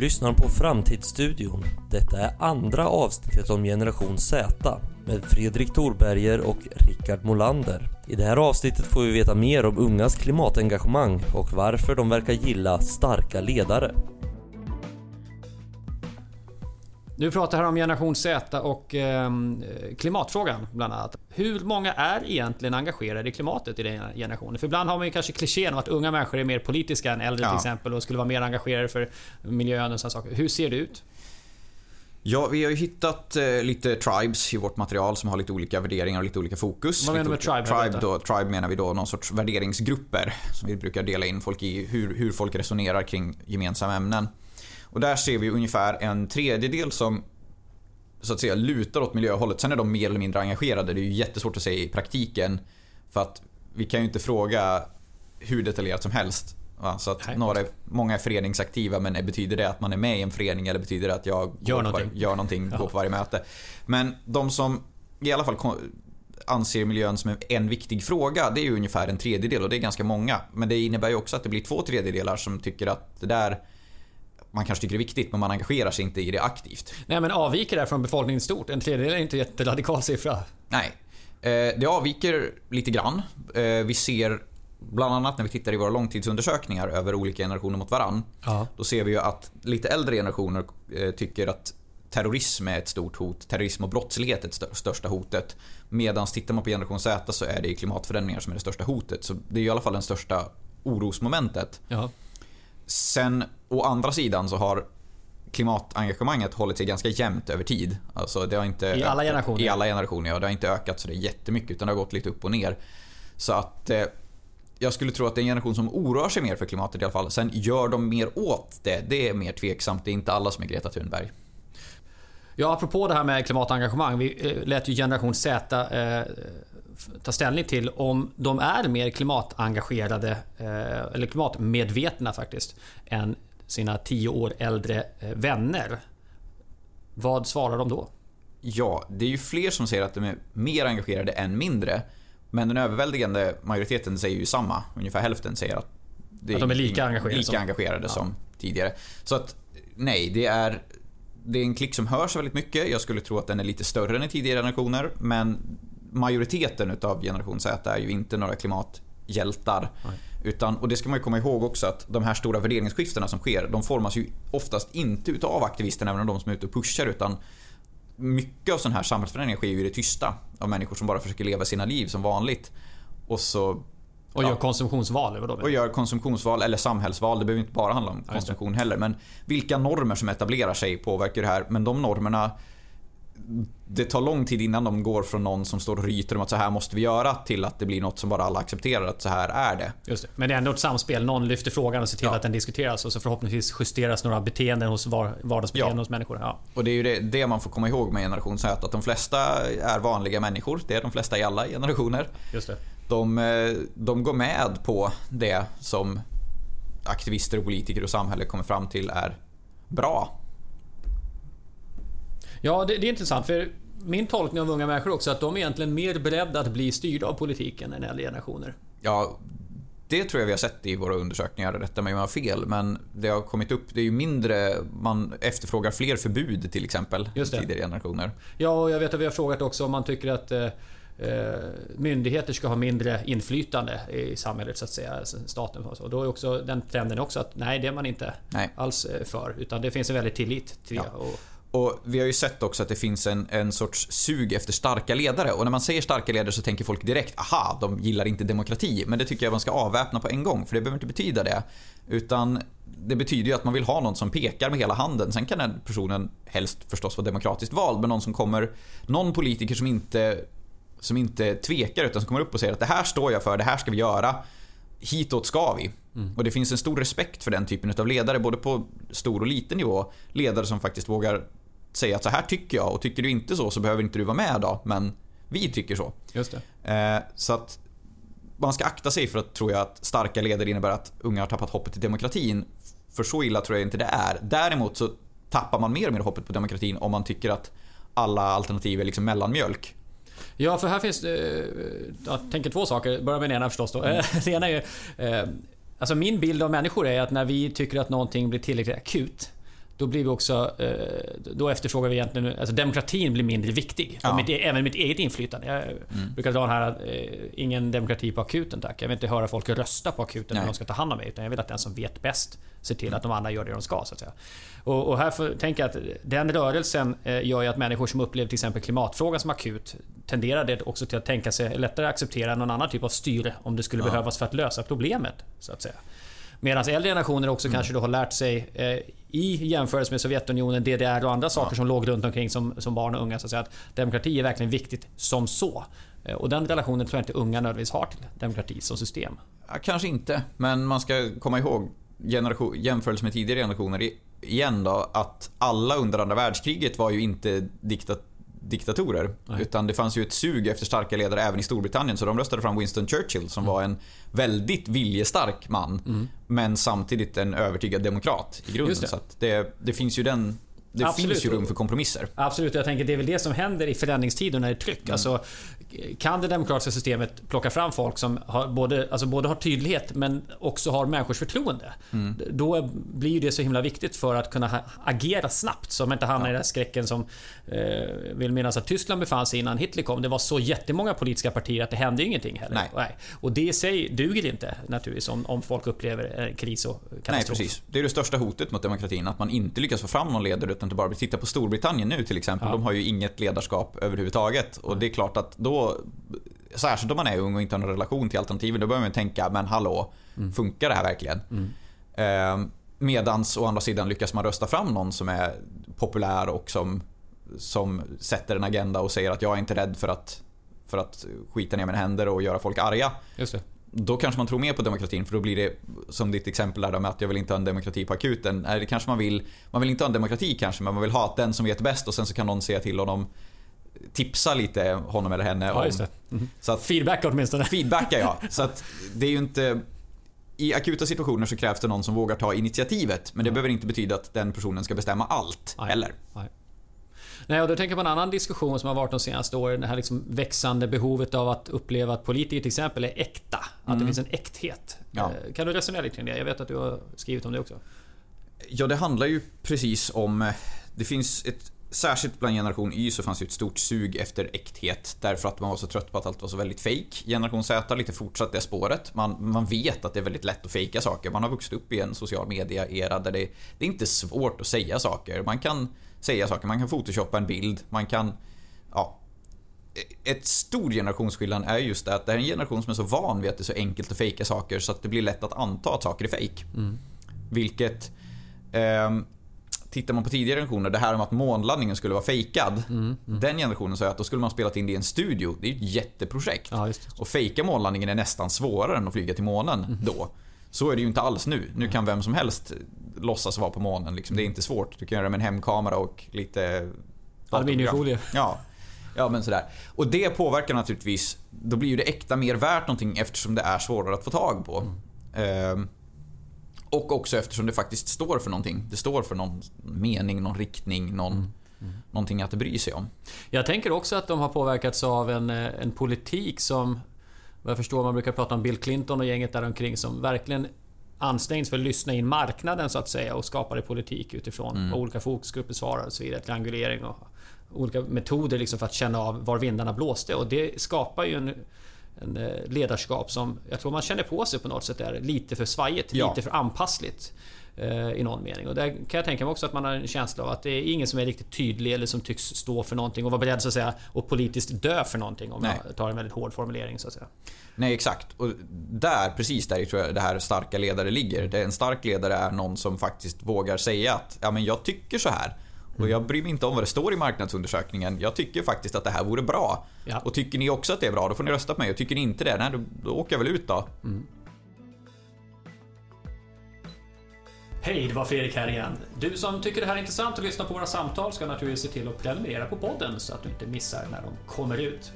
lyssnar på Framtidsstudion. Detta är andra avsnittet om Generation Z med Fredrik Thorberger och Rickard Molander. I det här avsnittet får vi veta mer om ungas klimatengagemang och varför de verkar gilla starka ledare. Du pratar här om generation Z och eh, klimatfrågan bland annat. Hur många är egentligen engagerade i klimatet i den generationen? För ibland har man ju kanske klichén om att unga människor är mer politiska än äldre ja. till exempel och skulle vara mer engagerade för miljön och sådana saker. Hur ser det ut? Ja, vi har ju hittat eh, lite tribes i vårt material som har lite olika värderingar och lite olika fokus. Vad menar du med tribe? Tribe, då, tribe menar vi då någon sorts värderingsgrupper som vi brukar dela in folk i, hur, hur folk resonerar kring gemensamma ämnen. Och där ser vi ungefär en tredjedel som så att säga lutar åt miljöhållet. Sen är de mer eller mindre engagerade. Det är ju jättesvårt att säga i praktiken. För att vi kan ju inte fråga hur detaljerat som helst. Va? Så att några, många är föreningsaktiva men betyder det att man är med i en förening eller betyder det att jag gör någonting, gör någonting ja. går på varje möte? Men de som i alla fall anser miljön som en viktig fråga, det är ju ungefär en tredjedel och det är ganska många. Men det innebär ju också att det blir två tredjedelar som tycker att det där man kanske tycker det är viktigt men man engagerar sig inte i det aktivt. Nej men avviker det från befolkningen stort? En tredjedel är inte en jätteradikal siffra. Nej. Eh, det avviker lite grann. Eh, vi ser bland annat när vi tittar i våra långtidsundersökningar över olika generationer mot varann. Ja. Då ser vi ju att lite äldre generationer eh, tycker att terrorism är ett stort hot. Terrorism och brottslighet är det största hotet. Medan tittar man på generation Z så är det klimatförändringar som är det största hotet. Så det är i alla fall det största orosmomentet. Ja. Sen å andra sidan så har klimatengagemanget hållit sig ganska jämnt över tid. Alltså det har inte I alla generationer? I alla generationer, ja. Det har inte ökat så det är jättemycket utan det har gått lite upp och ner. Så att eh, jag skulle tro att det är en generation som oroar sig mer för klimatet i alla fall. Sen gör de mer åt det. Det är mer tveksamt. Det är inte alla som är Greta Thunberg. Ja, apropå det här med klimatengagemang. Vi eh, lät ju generation Z eh, ta ställning till om de är mer klimatengagerade eh, eller klimatmedvetna faktiskt än sina tio år äldre eh, vänner. Vad svarar de då? Ja, det är ju fler som säger att de är mer engagerade än mindre. Men den överväldigande majoriteten säger ju samma. Ungefär hälften säger att, att de är lika engagerade, lika som, engagerade ja. som tidigare. Så att nej, det är, det är en klick som hörs väldigt mycket. Jag skulle tro att den är lite större än i tidigare generationer. Men majoriteten utav generation Z är ju inte några klimathjältar. Utan, och det ska man ju komma ihåg också att de här stora värderingsskiftena som sker, de formas ju oftast inte utav aktivisterna, även de som är ute och pushar, utan mycket av sån här samhällsförändringar sker ju i det tysta. Av människor som bara försöker leva sina liv som vanligt. Och så... Och gör konsumtionsval? Vadå? Och gör konsumtionsval eller samhällsval. Det behöver inte bara handla om konsumtion heller. Men vilka normer som etablerar sig påverkar det här. Men de normerna det tar lång tid innan de går från någon som står och ryter om att så här måste vi göra till att det blir något som bara alla accepterar att så här är det. Just det. Men det är ändå ett samspel. Någon lyfter frågan och ser till ja. att den diskuteras och så förhoppningsvis justeras några beteenden hos vardagsbeteenden ja. hos människor. Ja. Och det är ju det, det, man får komma ihåg med generation Z. Att de flesta är vanliga människor. Det är de flesta i alla generationer. Just det. De, eh, de går med på det som aktivister, och politiker och samhälle kommer fram till är bra. Ja, det, det, är intressant för min tolkning av unga människor också att de är egentligen mer beredda att bli styrda av politiken än äldre generationer. Ja, det tror jag vi har sett i våra undersökningar, rätta mig om jag har fel, men det har kommit upp, det är ju mindre, man efterfrågar fler förbud till exempel, Just det. tidigare generationer. Ja, och jag vet att vi har frågat också om man tycker att eh, eh myndigheter ska ha mindre inflytande i samhället så att säga, alltså staten och så. Då är också den trenden också att nej, det är man inte nej. alls eh, för. Utan det finns en väldig tillit till det. Ja. Och vi har ju sett också att det finns en, en sorts sug efter starka ledare. Och när man säger starka ledare så tänker folk direkt, aha, de gillar inte demokrati. Men det tycker jag man ska avväpna på en gång, för det behöver inte betyda det. Utan det betyder ju att man vill ha någon som pekar med hela handen. Sen kan den personen helst förstås vara demokratiskt vald, men någon som kommer, någon politiker som inte, som inte tvekar utan som kommer upp och säger att det här står jag för, det här ska vi göra. Hitåt ska vi. Mm. Och det finns en stor respekt för den typen av ledare, både på stor och liten nivå. Ledare som faktiskt vågar säga att så här tycker jag och tycker du inte så så behöver inte du vara med då. Men vi tycker så. Just det. Eh, så att man ska akta sig för att tror jag att starka ledare innebär att unga har tappat hoppet i demokratin. För så illa tror jag inte det är. Däremot så tappar man mer och mer hoppet på demokratin om man tycker att alla alternativ är liksom mellanmjölk. Ja, för här finns det... Jag tänker två saker. Börja med den ena förstås då. Mm. Det ena är ju... Eh, alltså min bild av människor är att när vi tycker att någonting blir tillräckligt akut då blir vi också... Eh, då efterfrågar vi egentligen... Alltså demokratin blir mindre viktig. Ja. Mitt, e- även mitt eget inflytande. Jag Mm. brukar dra den här att eh, ingen demokrati på akuten tack. Jag vill inte höra folk rösta på akuten när Nej. de ska ta hand om mig. Utan jag vill att den som vet bäst ser till att de andra gör det de ska. Så att säga. Och, och här får, tänker jag att den rörelsen eh, gör ju att människor som upplever till exempel klimatfrågan som akut tenderar det också till att tänka sig lättare acceptera någon annan typ av styre om det skulle Ja. behövas för att lösa problemet. Så att säga. Medan äldre generationer också Mm. kanske då har lärt sig eh, i jämförelse med Sovjetunionen, DDR och andra saker som låg runt omkring som, som barn och unga. Så att, säga, att demokrati är verkligen viktigt som så. Eh, och den relationen tror jag inte unga nödvändigtvis har till demokrati som system. Ja, kanske inte, men man ska komma ihåg generation, jämförelse med tidigare generationer igen då, att alla under andra världskriget var ju inte dikta, diktatorer. Nej. Utan det fanns ju ett sug efter starka ledare även i Storbritannien. Så de röstade fram Winston Churchill som var en väldigt viljestark man. Men samtidigt en övertygad demokrat i grunden. Det. Så det, det finns ju den... Det Absolut. finns ju rum för kompromisser. Absolut, jag tänker det är väl det som händer i förändringstider när det är tryck. Alltså, kan det demokratiska systemet plocka fram folk som har både, alltså både har tydlighet men också har människors förtroende. Då blir det så himla viktigt för att kunna agera snabbt så man inte hamnar i den här skräcken som eh, vill minnas att Tyskland befann sig innan Hitler kom. Det var så jättemånga politiska partier att det hände ingenting heller. Nej. Och det i sig duger inte naturligtvis om, om folk upplever en kris och katastrof. Nej, precis. Det är det största hotet mot demokratin, att man inte lyckas få fram någon ledare utan att bara titta på Storbritannien nu till exempel. Ja. De har ju inget ledarskap överhuvudtaget. Och det är klart att då, särskilt om man är ung och inte har någon relation till alternativen, då börjar man tänka, men hallå, funkar det här verkligen? Eh, medans å andra sidan lyckas man rösta fram någon som är populär och som, som sätter en agenda och säger att jag är inte rädd för att, för att skita ner mina händer och göra folk arga Just det. då kanske man tror mer på demokratin för då blir det som ditt exempel där med att jag vill inte ha en demokrati på akuten. Nej, det kanske man vill. Man vill inte ha en demokrati kanske men man vill ha att den som vet bäst och sen så kan någon säga till honom tipsa lite honom eller henne Ja, om. Mhm. Så att Feedback åtminstone. feedbacka ja. Så att det är ju inte i akuta situationer så krävs det någon som vågar ta initiativet. Men det behöver inte betyda att den personen ska bestämma allt Nej. heller. Nej. Nej, och då tänker jag på en annan diskussion som har varit de senaste åren. Det här liksom växande behovet av att uppleva att politiker till exempel är äkta. Att det finns en äkthet. Ja. Eh, Kan du resonera lite kring det? Jag vet att du har skrivit om det också. Ja, det handlar ju precis om... Det finns ett... Särskilt bland generation Y så fanns ju ett stort sug efter äkthet därför att man var så trött på att allt var så väldigt fake. Generation Z har lite fortsatt det spåret. Man, man vet att det är väldigt lätt att fejka saker. Man har vuxit upp i en social media-era där det, det är inte svårt att säga saker. Man kan säga saker, man kan photoshoppa en bild, man kan... Ja, ett stor generationsskillnad är just det att det är en generation som är så van vid att det är så enkelt att fejka saker så att det blir lätt att anta att saker är fake. Vilket... ehm, tittar man på tidigare generationer, det här om att månlandningen skulle vara fejkad. Den generationen sa jag att då skulle man spelat in det i en studio. Det är ju ett jätteprojekt. Ja. Och fejka månlandningen är nästan svårare än att flyga till månen då. Så är det ju inte alls nu. Nu kan vem som helst låtsas vara på månen. Liksom. Det är inte svårt. Du kan göra det med en hemkamera och lite... Aluminiumfolie. Ja. Ja men sådär. Och det påverkar naturligtvis, då blir ju det äkta mer värt någonting eftersom det är svårare att få tag på. Ehm, och också eftersom det faktiskt står för någonting. Det står för någon mening, någon riktning, någon, någonting att bry sig om. Jag tänker också att de har påverkats av en, eh, en politik som... Vad jag förstår, man brukar prata om Bill Clinton och gänget där omkring som verkligen ansträngs för att lyssna in marknaden så att säga och skapade politik utifrån vad olika fokusgrupper svarar och så vidare. Triangulering och olika metoder liksom för att känna av var vindarna blåste och det skapar ju en, en eh, ledarskap som jag tror man känner på sig på något sätt är lite för svajigt, Ja. lite för anpassligt. eh, I någon mening. Och där kan jag tänka mig också att man har en känsla av att det är ingen som är riktigt tydlig eller som tycks stå för någonting och vara beredd så att säga och politiskt dö för någonting om Nej. jag tar en väldigt hård formulering så att säga. Nej, exakt. Och där, precis där tror jag det här starka ledare ligger. Det En stark ledare är någon som faktiskt vågar säga att ja, men jag tycker så här. Och jag bryr mig inte om vad det står i marknadsundersökningen. Jag tycker faktiskt att det här vore bra. Ja. Och tycker ni också att det är bra, då får ni rösta på mig. Och tycker ni inte det, nej, då, då åker jag väl ut då. Hej, det var Fredrik här igen. Du som tycker det här är intressant och lyssnar på våra samtal ska naturligtvis se till att prenumerera på podden så att du inte missar när de kommer ut.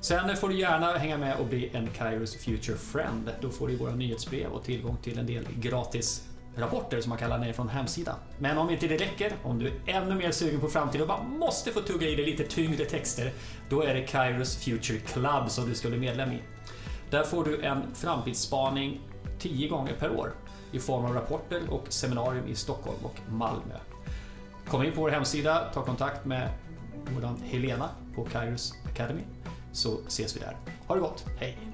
Sen får du gärna hänga med och bli en Kairos Future Friend. Då får du våra nyhetsbrev och tillgång till en del gratis rapporter som man kallar ner från hemsidan. Men om inte det räcker, om du är ännu mer sugen på framtiden och bara måste få tugga i dig lite tyngre texter, då är det Kairos Future Club som du ska bli medlem i. Där får du en framtidsspaning 10 gånger per år i form av rapporter och seminarium i Stockholm och Malmö. Kom in på vår hemsida, ta kontakt med vår Helena på Kairos Academy så ses vi där. Ha det gott, hej!